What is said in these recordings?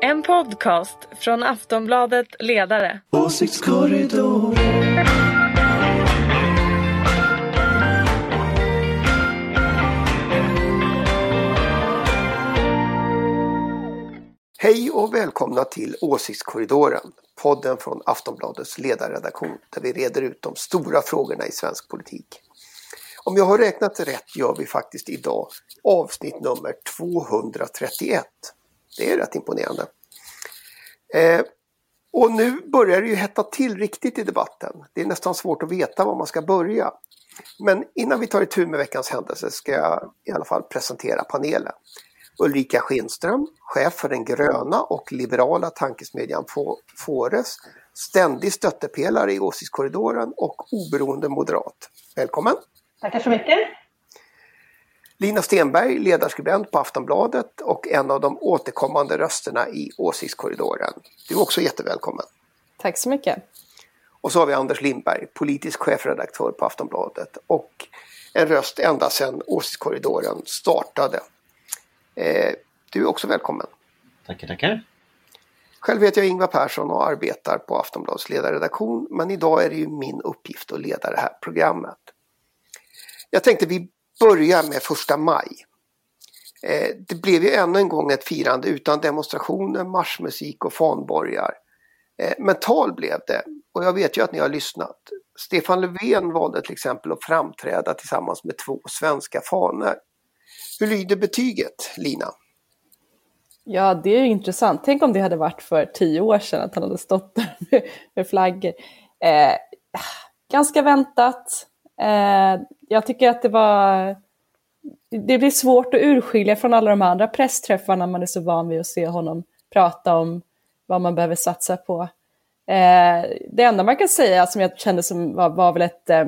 En podcast från Aftonbladet Ledare. Åsiktskorridor. Hej och välkomna till Åsiktskorridoren, podden från Aftonbladets ledarredaktion där vi reder ut de stora frågorna i svensk politik. Om jag har räknat rätt gör vi faktiskt idag avsnitt nummer 231. Det är rätt imponerande. Eh, och nu börjar det ju hetta till riktigt i debatten. Det är nästan svårt att veta var man ska börja. Men innan vi tar itu med veckans händelse ska jag i alla fall presentera panelen. Ulrika Schenström, chef för den gröna och liberala tankesmedjan Fores, ständig stöttepelare i åsiktskorridoren och oberoende moderat. Välkommen! Tackar så mycket! Lina Stenberg, ledarskribent på Aftonbladet och en av de återkommande rösterna i åsiktskorridoren. Du är också jättevälkommen! Tack så mycket! Och så har vi Anders Lindberg, politisk chefredaktör på Aftonbladet och en röst ända sedan åsiktskorridoren startade. Eh, du är också välkommen. Tackar, tackar. Själv heter jag Ingvar Persson och arbetar på Aftonbladets ledarredaktion men idag är det ju min uppgift att leda det här programmet. Jag tänkte vi börjar med första maj. Eh, det blev ju ännu en gång ett firande utan demonstrationer, marschmusik och fanborgar. Mental men tal blev det och jag vet ju att ni har lyssnat. Stefan Löfven valde till exempel att framträda tillsammans med två svenska fanor. Hur lyder betyget, Lina? Ja, det är ju intressant. Tänk om det hade varit för tio år sedan att han hade stått där med, med flaggor. Eh, ganska väntat. Eh, jag tycker att det var... Det blir svårt att urskilja från alla de andra pressträffarna man är så van vid att se honom prata om vad man behöver satsa på. Eh, det enda man kan säga som jag kände som var, var väl ett, eh,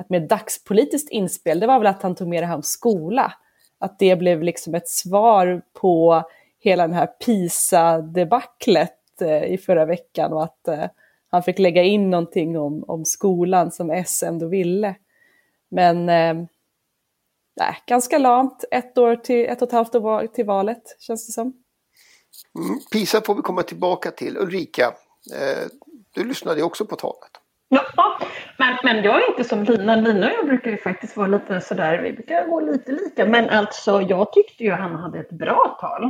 ett mer dagspolitiskt inspel, det var väl att han tog med det här om skola att det blev liksom ett svar på hela den här PISA-debaclet eh, i förra veckan och att eh, han fick lägga in någonting om, om skolan som S ändå ville. Men eh, nej, ganska lamt, ett, år till, ett och ett halvt år till valet känns det som. Mm, PISA får vi komma tillbaka till. Ulrika, eh, du lyssnade också på talet. Ja, men, men jag är inte som Lina. Lina och jag brukar ju faktiskt vara lite sådär, vi brukar gå lite lika. Men alltså, jag tyckte ju han hade ett bra tal.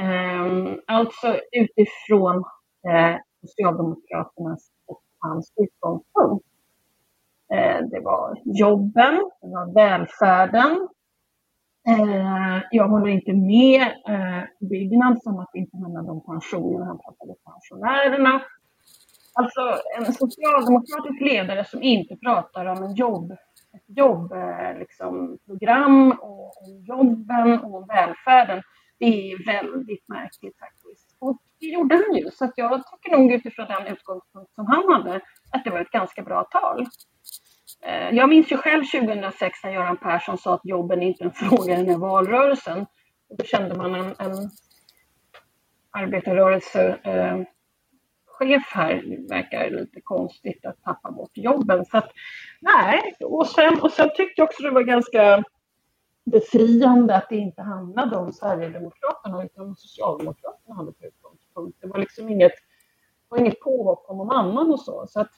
Um, alltså utifrån eh, Socialdemokraternas och hans utgångspunkt. Eh, det var jobben, det var välfärden. Eh, jag håller inte med eh, Byggnads om att det inte handlade om pensioner. Han pratade pensionärerna. Alltså en socialdemokratisk ledare som inte pratar om en jobb, ett jobbprogram liksom, och om jobben och om välfärden. Det är väldigt märkligt faktiskt. Och det gjorde han ju. Så jag tycker nog utifrån den utgångspunkt som han hade att det var ett ganska bra tal. Eh, jag minns ju själv 2006 när Göran Persson sa att jobben är inte en fråga i den här valrörelsen. då kände man en, en arbetarrörelsechef eh, chef här verkar lite konstigt att tappa bort jobben. Så att, nej, och sen, och sen tyckte jag också det var ganska befriande att det inte handlade om Sverigedemokraterna utan om Socialdemokraterna hade för utgångspunkt. Det var liksom inget, var inget påhopp om någon annan och så. så att,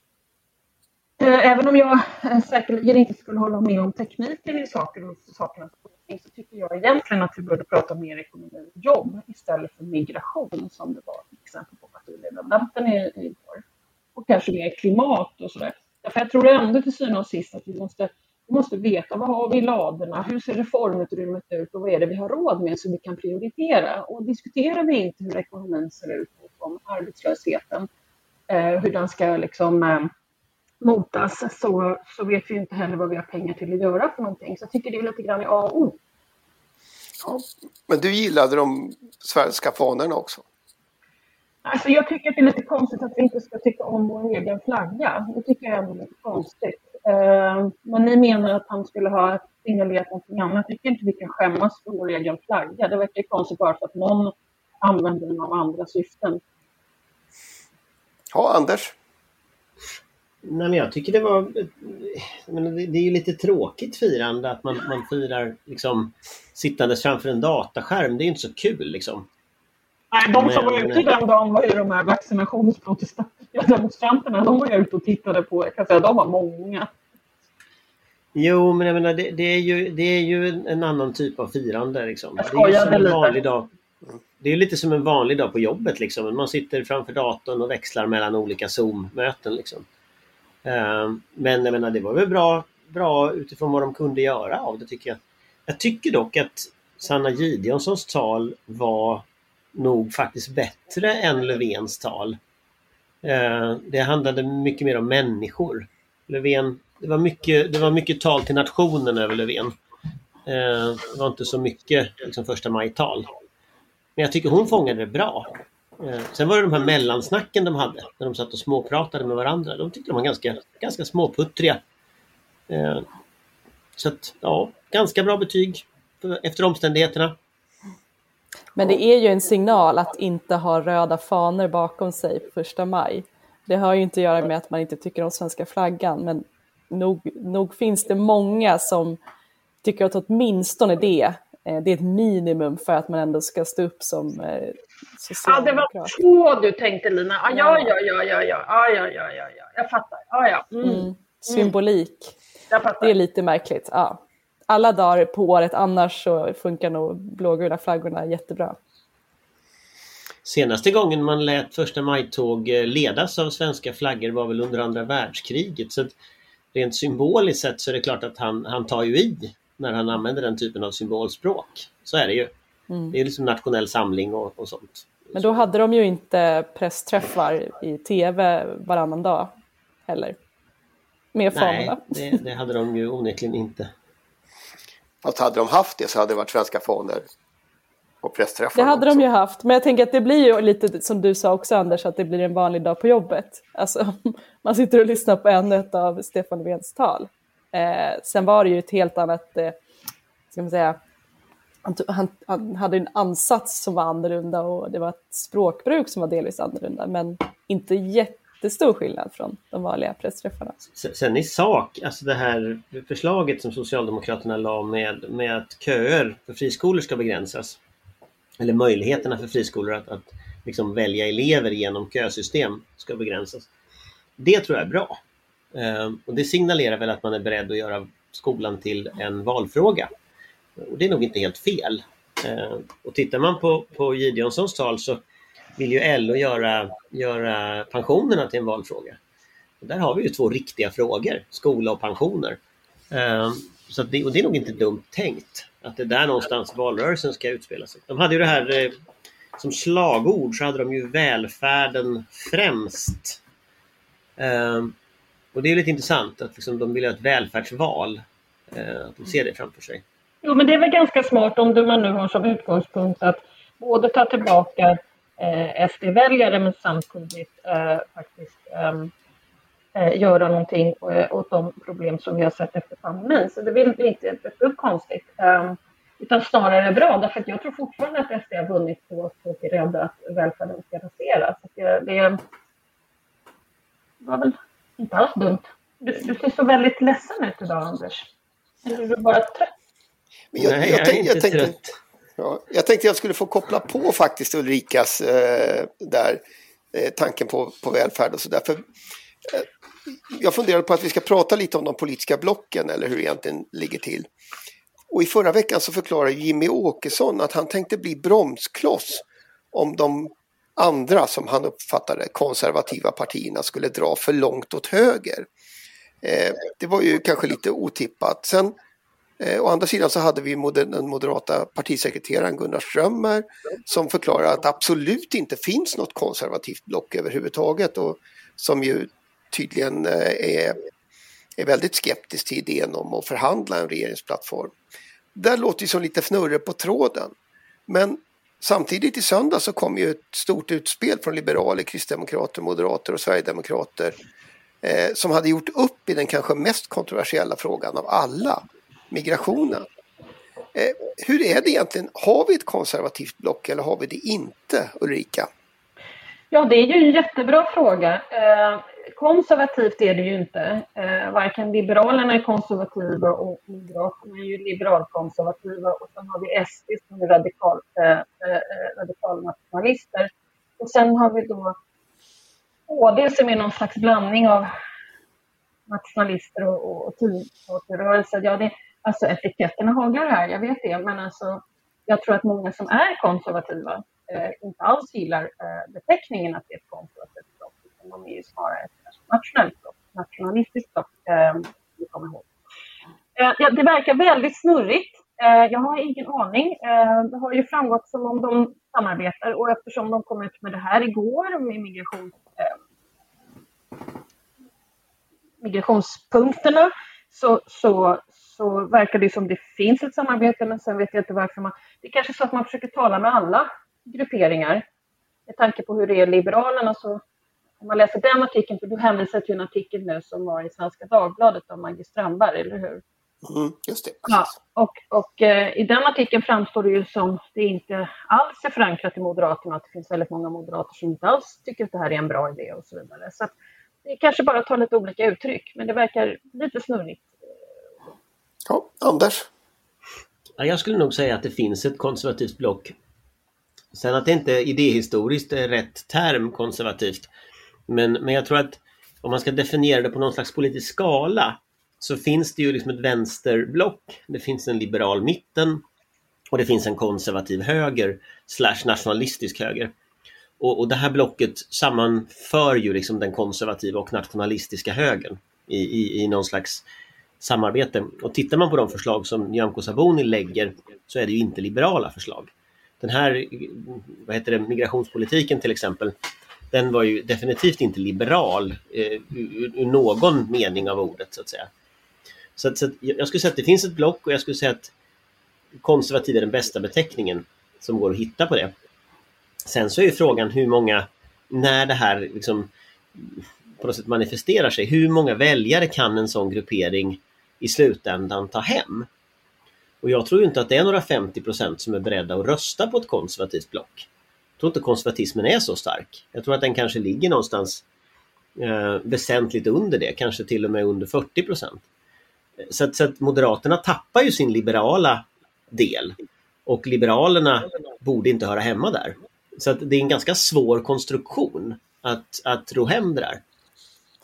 eh, även om jag eh, säkerligen inte skulle hålla med om tekniken i saker och sakernas så tycker jag egentligen att vi borde prata mer ekonomi och jobb istället för migration som det var till exempel på partiledardebatten igår. Och kanske mer klimat och sådär. Därför jag tror ändå till syvende och sist att vi måste, vi måste veta vad har vi i ladorna, hur ser reformutrymmet ut och vad är det vi har råd med så vi kan prioritera. Och diskuterar vi inte hur ekonomin ser ut och om arbetslösheten, eh, hur den ska liksom eh, motas så, så vet vi inte heller vad vi har pengar till att göra för någonting. Så jag tycker det är lite grann i A och O. Ja, men du gillade de svenska fanorna också? Alltså jag tycker att det är lite konstigt att vi inte ska tycka om vår egen flagga. Det tycker jag är lite konstigt. Uh, men ni menar att han skulle ha signalerat någonting annat. Jag tycker inte vi kan skämmas för vår egen flagga. Det verkar konstigt bara för att någon använder den av andra syften. Ja, Anders? Nej, men jag tycker det var... det är ju lite tråkigt firande att man, man firar liksom sittandes framför en dataskärm. Det är inte så kul liksom. Nej, de som Men- var ute den dagen var ju de här vaccinationsdemonstranterna. De var ju ute och tittade på, jag kan säga, de var många. Jo, men jag menar det, det, är ju, det är ju en, annan typ av firande. Liksom. Det är som en vanlig dag. Det är lite som en vanlig dag på jobbet. Liksom. Man sitter framför datorn och växlar mellan olika Zoom-möten. Liksom. Eh, Men jag menar, det var väl bra, bra utifrån vad de kunde göra av det tycker jag. Jag tycker dock att Sanna Gideonssons tal var nog faktiskt bättre än Löfvens tal. Eh, det handlade mycket mer om människor. Löfven, det, var mycket, det var mycket tal till nationen över Löfven. Eh, det var inte så mycket liksom, första maj-tal. Men jag tycker hon fångade det bra. Eh, sen var det de här mellansnacken de hade, när de satt och småpratade med varandra. De tyckte de var ganska, ganska småputtriga. Så att, ja, ganska bra betyg efter omständigheterna. Men det är ju en signal att inte ha röda fanor bakom sig på första maj. Det har ju inte att göra med att man inte tycker om svenska flaggan, men nog, nog finns det många som tycker att åtminstone det, eh, det är ett minimum för att man ändå ska stå upp som eh, Ja, det var så du tänkte Lina. Ja, ja, ja, ja, ja, ja, ah, ja, ja, ja, ja, jag fattar. Ah, ja. Mm. Mm. Symbolik, det är lite märkligt. Ja. Alla dagar på året, annars så funkar nog blågula flaggorna jättebra. Senaste gången man lät första maj-tåg eh, ledas av svenska flaggor var väl under andra världskriget. Så rent symboliskt sett så är det klart att han, han tar ju i när han använder den typen av symbolspråk. Så är det ju. Mm. Det är liksom nationell samling och, och sånt. Men då hade de ju inte pressträffar i tv varannan dag heller. Med Nej, det, det hade de ju onekligen inte. Fast hade de haft det så hade det varit svenska fonder på pressträffar. Det hade de också. ju haft, men jag tänker att det blir ju lite som du sa också Anders, att det blir en vanlig dag på jobbet. Alltså, man sitter och lyssnar på ett av Stefan Löfvens tal. Eh, sen var det ju ett helt annat, eh, ska man säga, han, han, han hade en ansats som var annorlunda och det var ett språkbruk som var delvis annorlunda, men inte jättestor skillnad från de vanliga pressträffarna. Sen- i sak, alltså det här förslaget som Socialdemokraterna la med, med att köer för friskolor ska begränsas. Eller möjligheterna för friskolor att, att liksom välja elever genom kösystem ska begränsas. Det tror jag är bra. Ehm, och det signalerar väl att man är beredd att göra skolan till en valfråga. Och det är nog inte helt fel. Ehm, och tittar man på, på Gideonssons tal så vill ju LO göra, göra pensionerna till en valfråga. Och där har vi ju två riktiga frågor, skola och pensioner. Ehm, så att det, och det är nog inte dumt tänkt att det är där någonstans valrörelsen ska utspela sig. De hade ju det här eh, som slagord så hade de ju välfärden främst. Ehm, och det är lite intressant att liksom, de vill ha ett välfärdsval. Eh, att de ser det framför sig. Jo, men det är väl ganska smart om du- man nu har som utgångspunkt att både ta tillbaka eh, SD-väljare men samtidigt eh, faktiskt ehm, eh, göra någonting eh, åt de problem som vi har sett efter pandemin. Så det är inte ett dugg konstigt. ehm, utan snarare bra, därför att jag tror fortfarande att SD har vunnit på att folk är rädda att välfärden ska raseras. Så Det, det var väl inte alls dumt. Du, du ser så väldigt ledsen ut idag, Anders. Eller är du bara trött? Men jag, Nej, jag, jag är tänk, inte jag, tänkte, trött ja, jag tänkte jag skulle få koppla på faktiskt Ulrikas eh, där, eh, tanken på, på välfärd och sådär. För, eh, jag funderade på att vi ska prata lite om de politiska blocken eller hur det egentligen ligger till. Och i förra veckan så förklarade Jimmy Åkesson att han tänkte bli bromskloss om de andra, som han uppfattade konservativa partierna skulle dra för långt åt höger. Eh, det var ju kanske lite otippat. Sen Eh, å andra sidan så hade vi moder den moderata partisekreteraren Gunnar Strömmer som förklarar att det absolut inte finns något konservativt block överhuvudtaget och som ju tydligen eh, är, är väldigt skeptisk till idén om att förhandla en regeringsplattform. Det låter ju som lite fnurre på tråden. Men samtidigt i söndag så kom ju ett stort utspel från liberaler, kristdemokrater, moderater och sverigedemokrater eh, som hade gjort upp i den kanske mest kontroversiella frågan av alla, migrationen. Eh, hur är det egentligen? Har vi ett konservativt block eller har vi det inte, Ulrika? Ja, det är ju en jättebra fråga. Eh, konservativt är det ju inte. Eh, varken Liberalerna är konservativa och Moderaterna är ju liberalkonservativa och sen har vi SD som är radikal, eh, eh, eh, radikalnationalister. Och sen har vi då KD som är någon slags blandning av nationalister och, och, och. Ja, det, alltså etiketterna haglar här, jag vet det, men alltså jag tror att många som är konservativa eh, inte alls gillar eh, beteckningen att det är ett konservativt block, utan de är ju snarare ett nationellt block, nationalistiskt block, ehm, eh, Eh, det verkar väldigt snurrigt. Eh, jag har ingen aning. Eh, det har ju framgått som om de samarbetar och eftersom de kom ut med det här igår med migration, eh, migrationspunkterna så, så, så verkar det som det finns ett samarbete men sen vet jag inte varför man... Det är kanske så att man försöker tala med alla grupperingar. Med tanke på hur det är Liberalerna så om man läser den artikeln, för du hänvisar till en artikel nu som var i Svenska Dagbladet av Maggie Strandberg, eller hur? Mm, just det. Ja, och, och eh, i den artikeln framstår det ju som det inte alls är förankrat i Moderaterna, att det finns väldigt många moderater som inte alls tycker att det här är en bra idé och så vidare. Så att det kanske bara tar lite olika uttryck, men det verkar lite snurrigt. Ja, Anders? Jag skulle nog säga att det finns ett konservativt block. Sen att det inte idéhistoriskt är rätt term konservativt. Men, men jag tror att om man ska definiera det på någon slags politisk skala så finns det ju liksom ett vänsterblock, det finns en liberal mitten och det finns en konservativ höger slash nationalistisk höger. Och, och det här blocket sammanför ju liksom den konservativa och nationalistiska högern i, i, i någon slags samarbete. Och tittar man på de förslag som Nyamko Sabuni lägger så är det ju inte liberala förslag. Den här vad heter det, migrationspolitiken till exempel, den var ju definitivt inte liberal eh, ur, ur, någon mening av ordet så att säga. Så, att, så att jag skulle säga att det finns ett block och jag skulle säga att konservativ är den bästa beteckningen som går att hitta på det. Sen så är frågan hur många, när det här liksom på något sätt manifesterar sig, hur många väljare kan en sån gruppering i slutändan ta hem? Och jag tror inte att det är några 50% som är beredda att rösta på ett konservativt block. Jag tror inte konservatismen är så stark. Jag tror att den kanske ligger någonstans eh, väsentligt under det, kanske till och med under 40 så att, så att Moderaterna tappar ju sin liberala del och Liberalerna borde inte höra hemma där. Så att det är en ganska svår konstruktion att, att ro hem det där.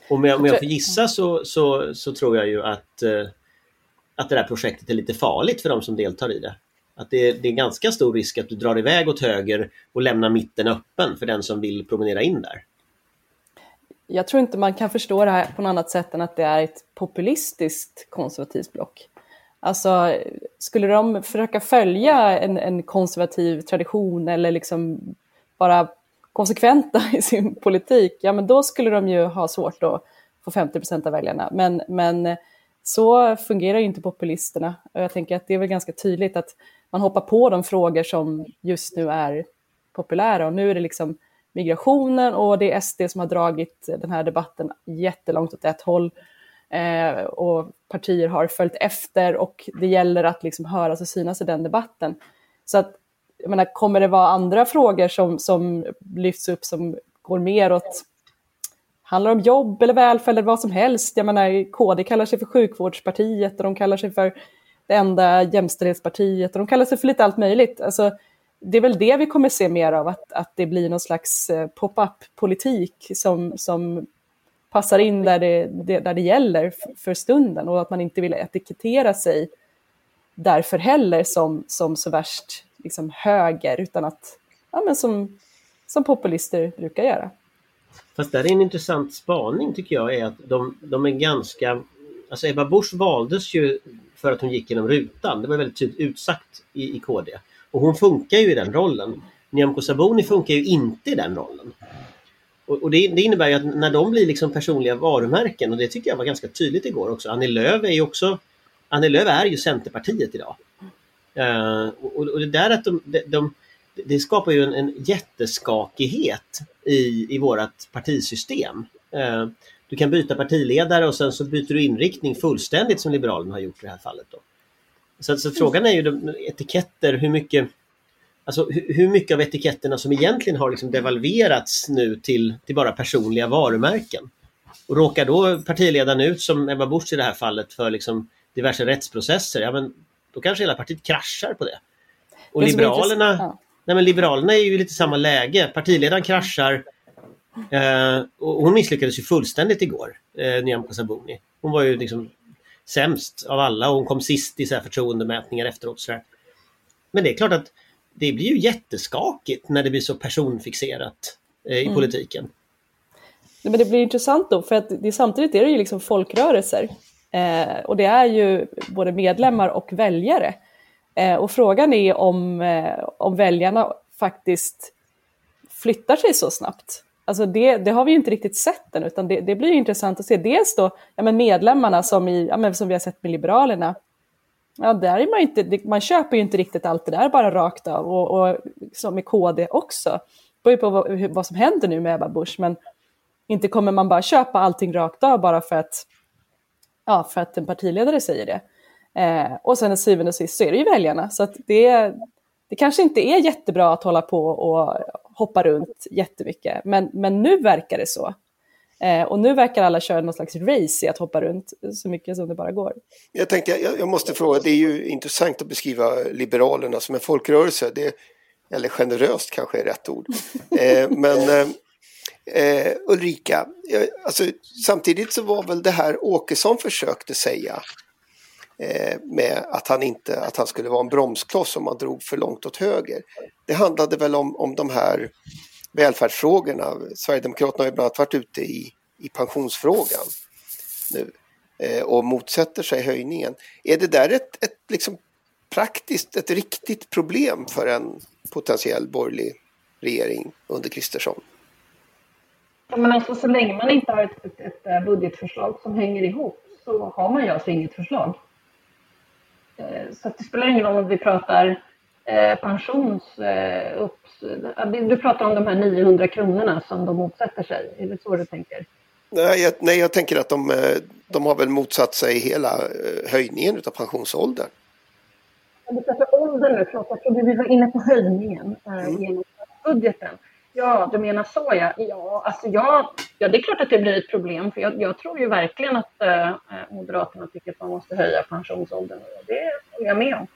Om jag, om jag får gissa så, så, så tror jag ju att, eh, att det där projektet är lite farligt för de som deltar i det. Att det, det är ganska stor risk att du drar iväg åt höger och lämnar mitten öppen för den som vill promenera in där jag tror inte man kan förstå det här på något annat sätt än att det är ett populistiskt konservativt block. Alltså, skulle de försöka följa en, en konservativ tradition eller liksom bara konsekventa i sin politik, ja men då skulle de ju ha svårt att få 50 procent av väljarna. Men, men så fungerar ju inte populisterna. Och jag tänker att det är väl ganska tydligt att man hoppar på de frågor som just nu är populära och nu är det liksom migrationen och det är SD som har dragit den här debatten jättelångt åt ett håll. Eh, och partier har följt efter och det gäller att liksom höras och synas i den debatten. Så att, jag menar, kommer det vara andra frågor som, som lyfts upp som går mer åt handlar om jobb eller välfärd eller vad som helst. Jag menar, KD kallar sig för sjukvårdspartiet och de kallar sig för det enda jämställdhetspartiet och de kallar sig för lite allt möjligt. Alltså, det är väl det vi kommer se mer av, att, att det blir någon slags eh, pop-up-politik som, som passar in där det, där det gäller för stunden och att man inte vill etikettera sig därför heller som, som så värst liksom, höger, utan att, ja, men som, som populister brukar göra. Fast där är en intressant spaning tycker jag är att de, de är ganska... Alltså Ebba Busch valdes ju för att hon gick genom rutan. Det var väldigt tydligt utsagt i, i KD. Och hon funkar ju i den rollen. Nyamko Sabuni funkar ju inte i den rollen. Och, och det, det, innebär ju att när de blir liksom personliga varumärken och det tycker jag var ganska tydligt igår också. Annie Lööf är ju också Annie Lööf är ju Centerpartiet idag. Uh, och, och, det där att de, de, de det skapar ju en, en jätteskakighet i, i vårt partisystem. Eh, du kan byta partiledare och sen så byter du inriktning fullständigt som Liberalerna har gjort i det här fallet. Då. Så, så frågan är ju de, etiketter, hur mycket Alltså hur, mycket av etiketterna som egentligen har liksom devalverats nu till, till bara personliga varumärken. Och råkar då partiledaren ut, som Ebba Busch i det här fallet, för liksom diverse rättsprocesser, ja men då kanske hela partiet kraschar på det. Och Det Liberalerna, ja. nej men Liberalerna är ju lite samma läge. Partiledaren kraschar eh, och hon misslyckades ju fullständigt igår, eh, Nyamko Sabuni. Hon var ju liksom sämst av alla och hon kom sist i så här förtroendemätningar efteråt. Så här. Men det är klart att det blir ju jätteskakigt när det blir så personfixerat eh, i politiken. Nej, Men det blir intressant då, för att det, samtidigt är det ju liksom folkrörelser. Eh, och det är ju både medlemmar och väljare. Eh, och frågan är om, eh, om väljarna faktiskt flyttar sig så snabbt. Alltså det, det har vi ju inte riktigt sett än, utan det, det blir ju intressant att se. Dels då ja, men medlemmarna som, i, ja, men som vi har sett med Liberalerna. Ja, där är man, inte, man köper ju inte riktigt allt det där bara rakt av. Och, och som med KD också. Det beror ju på vad, hur- vad som händer nu med Ebba Busch. Men inte kommer man bara köpa allting rakt av bara för att, ja, för att en partiledare säger det. Eh, och sen syvende och sist så är det ju väljarna. Så att det, det kanske inte är jättebra att hålla på och hoppa runt jättemycket. Men, men nu verkar det så. Eh, och nu verkar alla köra någon slags race i att hoppa runt så mycket som det bara går. Jag tänkte, jag, jag måste fråga, det är ju intressant att beskriva Liberalerna som en folkrörelse. Det, eller generöst kanske är rätt ord. Eh, men eh, eh, Ulrika, alltså, samtidigt så var väl det här Åkesson försökte säga eh, med att han, inte, att han skulle vara en bromskloss om man drog för långt åt höger. Det handlade väl om, om de här välfärdsfrågorna. Sverigedemokraterna har ju bland annat varit ute i, i pensionsfrågan nu eh, och motsätter sig höjningen. Är det där ett, ett liksom praktiskt, ett riktigt problem för en potentiell borgerlig regering under Kristersson? Men alltså, så länge man inte har ett, ett, ett eh, budgetförslag som hänger ihop så har man ju alltså inget förslag. Eh, Så att det spelar ingen roll om vi pratar eh, pensions... Upps, du pratar om de här 900 kronorna som de motsätter sig. Är det så du tänker? Nej, jag, nej, jag tänker att de, de har väl motsatt sig hela höjningen av pensionsåldern. Du pratar ålder nu, förlåt, jag trodde vi var inne på höjningen eh, genom budgeten. Ja, du menar så ja. Ja, alltså jag, ja, det är klart att det blir ett problem. För jag, jag tror ju verkligen att eh, eh, Moderaterna tycker att man måste höja pensionsåldern. Och det håller jag med om.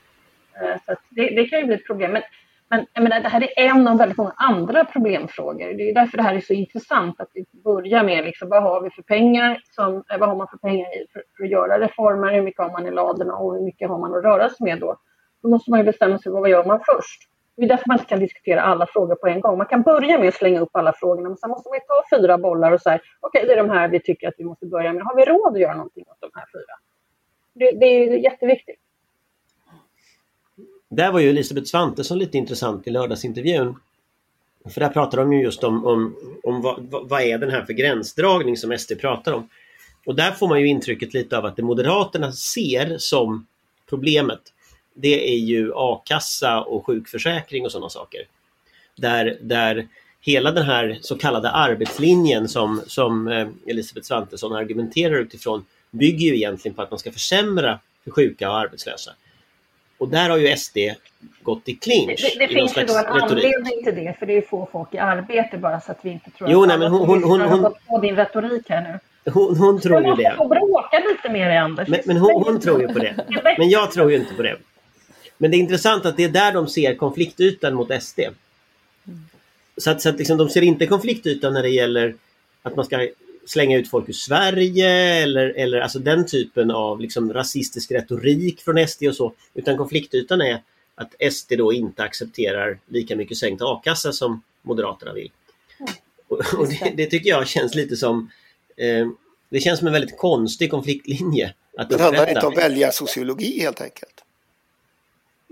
Eh, så att det, det kan ju bli ett problem. Men, men jag menar, det här är en av väldigt många andra problemfrågor. Det är därför det här är så intressant. Att vi börjar med liksom, vad har vi för pengar? Som, eh, vad har man för pengar för, för att göra reformer? Hur mycket har man i ladorna och hur mycket har man att röra sig med då? Då måste man ju bestämma sig för vad gör man först. Det är därför man inte kan diskutera alla frågor på en gång. Man kan börja med att slänga upp alla frågorna, men sen måste man ju ta fyra bollar och säga okej, det är de här vi tycker att vi måste börja med. Har vi råd att göra någonting åt de här fyra? Det, det är jätteviktigt. Där var ju Elisabeth Svantesson lite intressant i lördagsintervjun. För där pratar de ju just om, om, om vad, vad vad är den här för gränsdragning som SD pratar om. Och där får man ju intrycket lite av att det Moderaterna ser som problemet det är ju a-kassa och sjukförsäkring och sådana saker. Där, där hela den här så kallade arbetslinjen som, som eh, Elisabeth Svantesson argumenterar utifrån bygger ju egentligen på att man ska försämra för sjuka och arbetslösa. Och där har ju SD gått i clinch. Det, det finns ju då en anledning till det, för det är få folk i arbete bara så att vi inte tror Jo, att nej, men hon- hon- hon- har gått på din retorik här nu. Hon, hon tror ju måste det. få bråka lite dig, Anders. Men, men hon, hon tror ju på det. Men jag tror ju inte på det. Men det är intressant att det är där de ser konfliktytan mot SD. Så att, så att liksom, de ser inte konfliktytan när det gäller att man ska slänga ut folk ur Sverige eller, eller alltså den typen av liksom, rasistisk retorik från SD och så. Utan konfliktytan är att SD då inte accepterar lika mycket sänkt a-kassa som Moderaterna vill. Och, och det, det tycker jag känns lite som eh, det känns som en väldigt konstig konfliktlinje. Att Det handlar inte om väljarsociologi helt enkelt.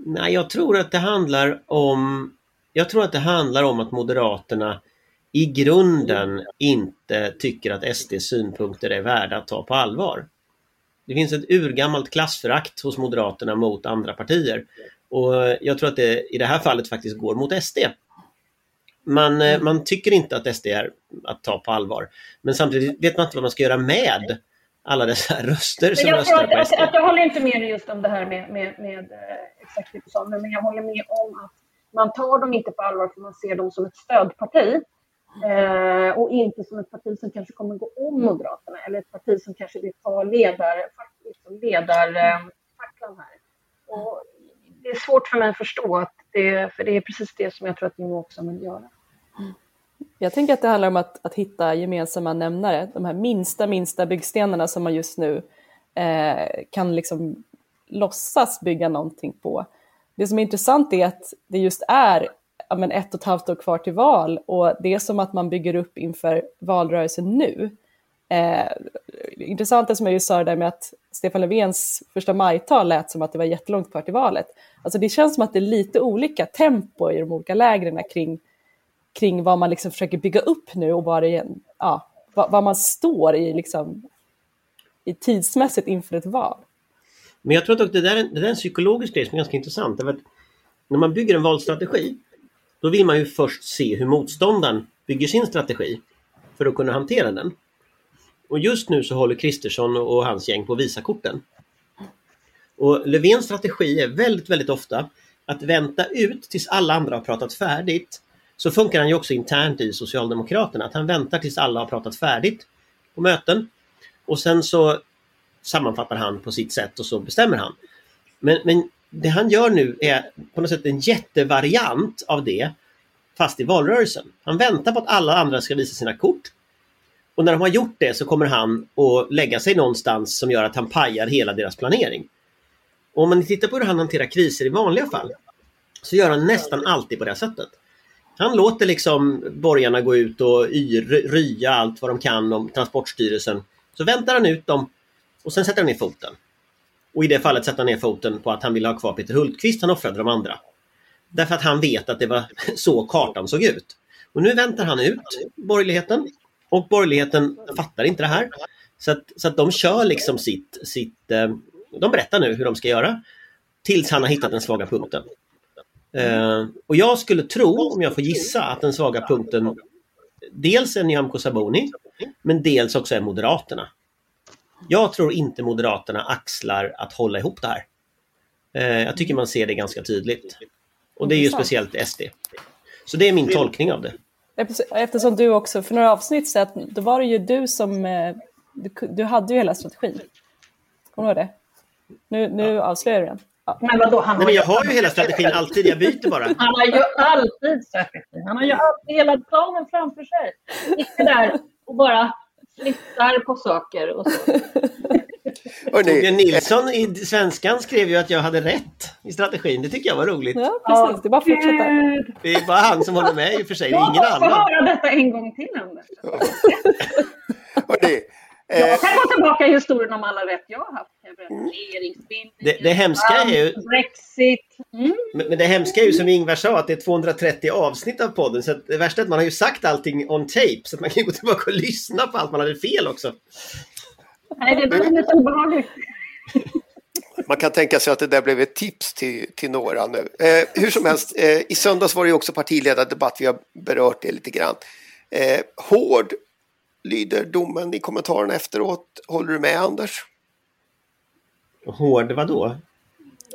Nej, jag tror att det handlar om Jag tror att det handlar om att Moderaterna i grunden inte tycker att SDs synpunkter är värda att ta på allvar. Det finns ett urgammalt klassförakt hos Moderaterna mot andra partier. Och jag tror att det i det här fallet faktiskt går mot SD. Man, eh, man tycker inte att SD är att ta på allvar. Men samtidigt vet man inte vad man ska göra med alla dessa röster som jag, röstar att, på att, SD. att jag håller inte med dig just om det här med, med, med eh, exakt det du sa, men jag håller med om att man tar dem inte på allvar för man ser dem som ett stödparti. Eh, och inte som ett parti som kanske kommer gå om Moderaterna eller ett parti som kanske vill ta ledar, liksom ledarfacklan här. Och det är svårt för mig att förstå, att det, för det är precis det som jag tror att Jimmie också vill göra. Jag tänker att det handlar om att, att hitta gemensamma nämnare, de här minsta, minsta byggstenarna som man just nu eh, kan liksom låtsas bygga någonting på. Det som är intressant är att det just är ja, men ett och ett halvt år kvar till val och det är som att man bygger upp inför valrörelsen nu. Eh, intressant det som jag just sa det där med att Stefan Löfvens första majtal lät som att det var jättelångt kvar till valet. Alltså det känns som att det är lite olika tempo i de olika lägren kring, kring vad man liksom försöker bygga upp nu och vad, det, ja, vad, vad man står i, liksom, i tidsmässigt inför ett val. Men jag tror att det där, är, det där är en psykologisk grej som är ganska intressant. Därför att när man bygger en valstrategi då vill man ju först se hur motståndaren bygger sin strategi för att kunna hantera den. Och just nu så håller Kristersson och hans gäng på att visa korten. Och Löfvens strategi är väldigt, väldigt ofta att vänta ut tills alla andra har pratat färdigt. Så funkar han ju också internt i Socialdemokraterna, att han väntar tills alla har pratat färdigt på möten. Och sen så sammanfattar han på sitt sätt och så bestämmer han. Men, men det han gör nu är på något sätt en jättevariant av det fast i valrörelsen. Han väntar på att alla andra ska visa sina kort. Och när de har gjort det så kommer han att lägga sig någonstans som gör att han pajar hela deras planering. Och om man tittar på hur han hanterar kriser i vanliga fall så gör han nästan alltid på det sättet. Han låter liksom borgarna gå ut och rya allt vad de kan om Transportstyrelsen. Så väntar han ut dem och sen sätter han ner foten. Och i det fallet sätter han ner foten på att han vill ha kvar Peter Hultqvist, han offrade de andra. Därför att han vet att det var så kartan såg ut. Och nu väntar han ut borgerligheten och borgerligheten fattar inte det här. Så att, så att de kör liksom sitt, sitt eh, de berättar nu hur de ska göra tills han har hittat den svaga punkten. Eh, och jag skulle tro, om jag får gissa, att den svaga punkten dels är Nyamko Sabuni men dels också är Moderaterna. Jag tror inte Moderaterna axlar att hålla ihop det här. Eh, jag tycker man ser det ganska tydligt. Och det är ju speciellt SD. Så det är min tolkning av det. Eftersom du också för några avsnitt sedan, då var det ju du som, eh, du, du hade ju hela strategin. Kommer du ihåg det? Nu, nu ja. avslöjar du den. Men vadå, han Nej, men jag har ju hela strategin alltid, jag byter bara. Han har ju alltid strategin. Han har ju alltid hela planen framför sig. Sitter där och bara flyttar på saker och så. Torbjörn Nilsson i Svenskan skrev ju att jag hade rätt i strategin. Det tycker jag var roligt. Ja, precis. Det är bara att fortsätta. Det är bara han som håller med i och för sig. Det är ingen annan. Jag får höra detta en gång till, Anders. jag kan gå tillbaka i historien om alla rätt jag har haft. Det, det hemska är ju... Brexit. Mm. Men, det hemska är ju som Ingvar sa att det är 230 avsnitt av podden. Så det värsta är att man har ju sagt allting on tape. Så att man kan gå tillbaka och lyssna på allt man hade fel också. Nej, det blir lite obehagligt. Man kan tänka sig att det där blev ett tips till, till några nu. Eh, hur som helst, eh, i söndags var det ju också partiledardebatt. Vi har berört det lite grann. Eh, hård lyder domen i kommentarerna efteråt. Håller du med Anders? Hård vadå?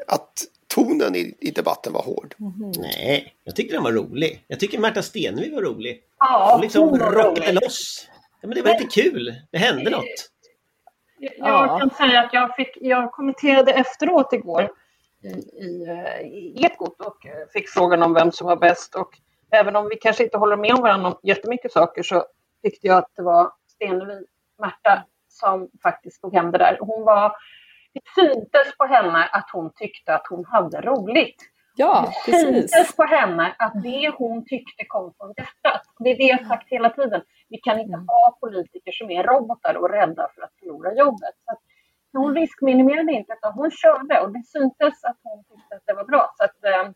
Att tonen i, i debatten var hård. Mm. Nej, jag tycker den var rolig. Jag tycker Märta Stenevi var rolig. Ja, hon liksom rockade loss. Ja, men det var lite kul. Det hände något. Jag, jag kan säga att jag, fick, jag kommenterade efteråt igår i, i, i Ekot och fick frågan om vem som var bäst. Och även om vi kanske inte håller med om varandra om jättemycket saker så tyckte jag att det var Stenevi, Märta, som faktiskt tog hem det där. Hon var, det syntes på henne att hon tyckte att hon hade roligt. Ja, det syntes på henne att det hon tyckte kom från hjärtat. Det är det jag sagt hela tiden. Vi kan inte mm. ha politiker som är robotar och rädda för att förlora jobbet. Så att hon riskminimerade inte, utan hon körde och det syntes att hon tyckte att det var bra. Så att, eh,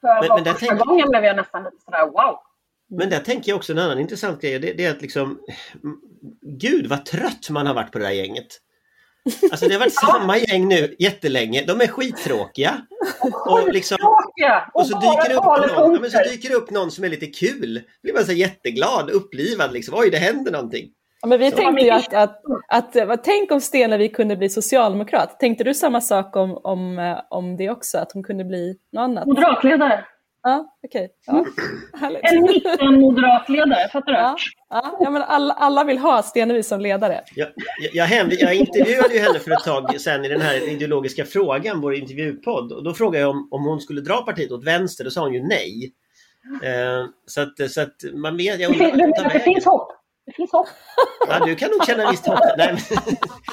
för men, men första tänk... gången blev jag nästan lite sådär wow. Men där tänker jag också en annan intressant grej. Det, det, är att liksom... Gud vad trött man har varit på det där gänget. Alltså det har varit samma gäng nu jättelänge. De är skittråkiga. Och, liksom, och så dyker det upp någon, men så dyker det upp någon som är lite kul. Då blir man så jätteglad, upplivad liksom. Oj, det händer någonting. Ja, men vi så. tänkte ju att, att, att, att, tänk om Stenevi kunde bli socialdemokrat. Tänkte du samma sak om, om, om det också? Att hon kunde bli något annat? Moderatledare. Ja, okej. Ja, härligt. En mitten-moderatledare, fattar du? Ja, ja, ja, men alla, alla vill ha Stenevi som ledare. Jag, jag, jag, jag intervjuade ju henne för ett tag sedan i den här ideologiska frågan, vår intervjupodd. Och då frågade jag om, om hon skulle dra partiet åt vänster, då sa hon ju nej. Eh, så, att, så att man vet, jag Det, undrar det, det det finns hopp. Det finns hopp. Ja, du kan nog känna visst hopp. Nej, men,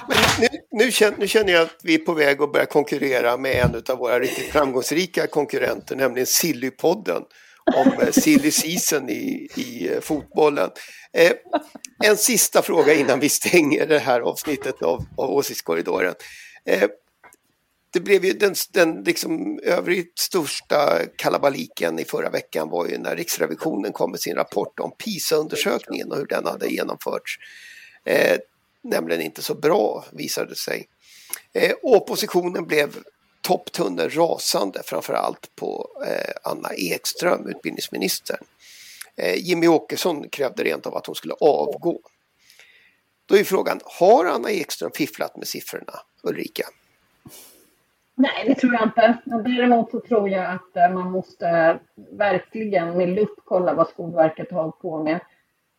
Men nu, nu, känner, nu känner jag att vi är på väg att börja konkurrera med en av våra riktigt framgångsrika konkurrenter, nämligen Sillypodden om eh, silly season i, i eh, fotbollen. Eh, en sista fråga innan vi stänger det här avsnittet av, av Åsiktskorridoren. Eh, det blev ju den, den liksom övrigt största kalabaliken i förra veckan var ju när Riksrevisionen kom med sin rapport om PISA-undersökningen och hur den hade genomförts. Eh, nämligen inte så bra visade det sig. Eh, oppositionen blev topptunnor rasande framförallt på eh, Anna Ekström, utbildningsministern. Eh, Jimmy Åkesson krävde rent av att hon skulle avgå. Då är frågan, har Anna Ekström fifflat med siffrorna, Ulrika? Nej, det tror jag inte. Däremot så tror jag att eh, man måste verkligen med lupp kolla vad Skolverket har på med.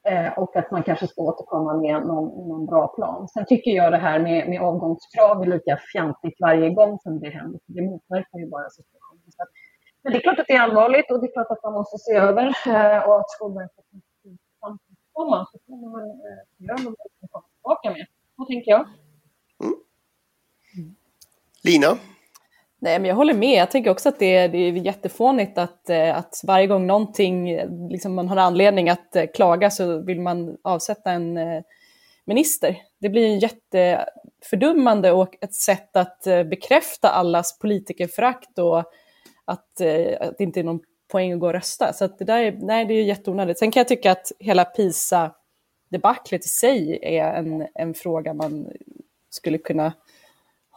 Eh, och att man kanske ska återkomma med någon, någon bra plan. Sen tycker jag det här med, med avgångskrav är lika fjantigt varje gång som det händer. Det motverkar ju bara situationen. Så men det är klart att det är allvarligt och det är klart att man måste se över eh, och att Skolverket kan komma. Så får man väl göra något tillbaka med. Vad tänker jag? Mm. Lina? Nej, men jag håller med. Jag tänker också att det är, det är jättefånigt att, eh, att varje gång någonting, liksom man har anledning att eh, klaga så vill man avsätta en eh, minister. Det blir jättefördummande och ett sätt att bekräfta allas politikerförakt och att, att det inte är någon poäng att gå och rösta. Så att det där är, nej, det är jätteonödigt. Sen kan jag tycka att hela PISA-debaclet i sig är en, en fråga man skulle kunna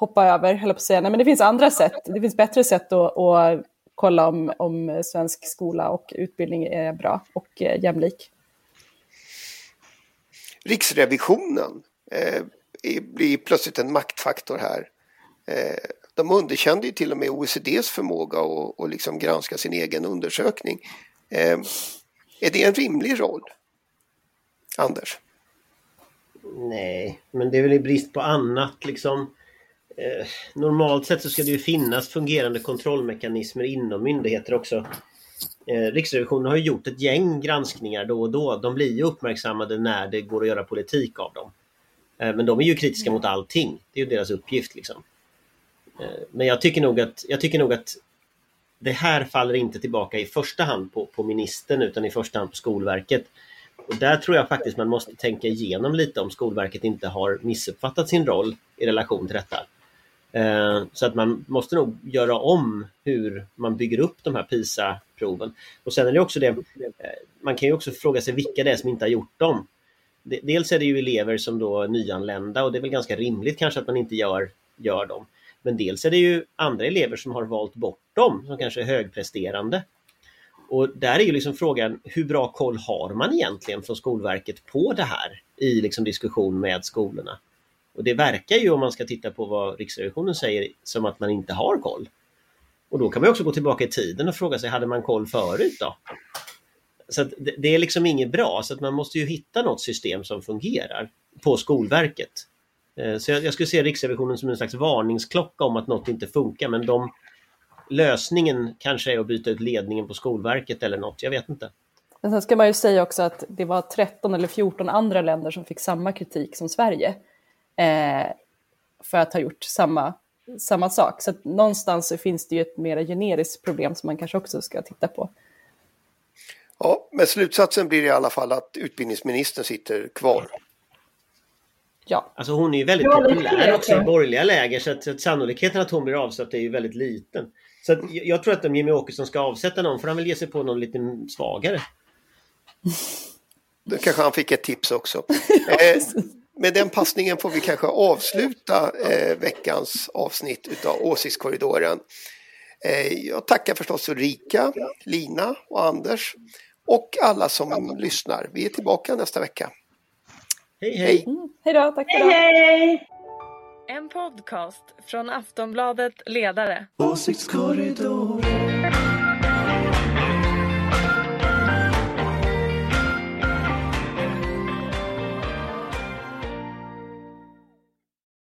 hoppa över, höll på att säga. Nej, men det finns andra sätt. Det finns bättre sätt att, att kolla om, om svensk skola och utbildning är bra och eh, jämlik. Riksrevisionen eh, blir plötsligt en maktfaktor här. Eh, de underkände ju till och med OECDs förmåga att, att liksom granska sin egen undersökning. Eh, är det en rimlig roll? Anders? nej, men det är väl i brist på annat liksom. Eh, normalt sett så ska det ju finnas fungerande kontrollmekanismer inom myndigheter också. Eh, Riksrevisionen har ju gjort ett gäng granskningar då och då. De blir ju uppmärksammade när det går att göra politik av dem. Eh, men de är ju kritiska mot allting. Det är ju deras uppgift liksom. Eh, men jag tycker nog att, jag tycker nog att det här faller inte tillbaka i första hand på, på ministern utan i första hand på Skolverket. Och där tror jag faktiskt man måste tänka igenom lite om Skolverket inte har missuppfattat sin roll i relation till detta. Eh, så att man måste nog göra om hur man bygger upp de här PISA-proven. Och sen är det också det, eh, man kan ju också fråga sig vilka det är som inte har gjort dem. Dels är det ju elever som då är nyanlända och det är väl ganska rimligt kanske att man inte gör, gör dem. Men dels är det ju andra elever som har valt bort dem, som kanske är högpresterande. Och där är ju liksom frågan, hur bra koll har man egentligen från Skolverket på det här i liksom diskussion med skolorna? Och det verkar ju om man ska titta på vad Riksrevisionen säger som att man inte har koll. Och då kan man också gå tillbaka i tiden och fråga sig, hade man koll förut då? Så att det, det är liksom inget bra, så att man måste ju hitta något system som fungerar på Skolverket. Eh, så jag, jag skulle se Riksrevisionen som en slags varningsklocka om att något inte funkar, men de, lösningen kanske är att byta ut ledningen på Skolverket eller något, jag vet inte. Men sen ska man ju säga också att det var 13 eller 14 andra länder som fick samma kritik som Sverige eh, för att ha gjort samma, samma sak. Så att någonstans så finns det ju ett mer generiskt problem som man kanske också ska titta på. Ja, men slutsatsen blir i alla fall att utbildningsministern sitter kvar. Ja, Alltså hon är ju väldigt Ja, populär också i borgerliga läger så att, så att sannolikheten att hon blir avsatt är ju väldigt liten. Så att jag, jag tror att om Jimmy Åkesson ska avsätta någon får han väl ge sig på någon lite svagare. Då kanske han fick ett tips också. Eh, med den passningen får vi kanske avsluta eh, veckans avsnitt utav Åsiktskorridoren. Eh, jag tackar förstås Ulrika, Lina och Anders och alla som lyssnar. Vi är tillbaka nästa vecka. Hej hej! Hej! mm, hej då, tack för Hej, hej! En podcast från Aftonbladet Ledare. Åsiktskorridoren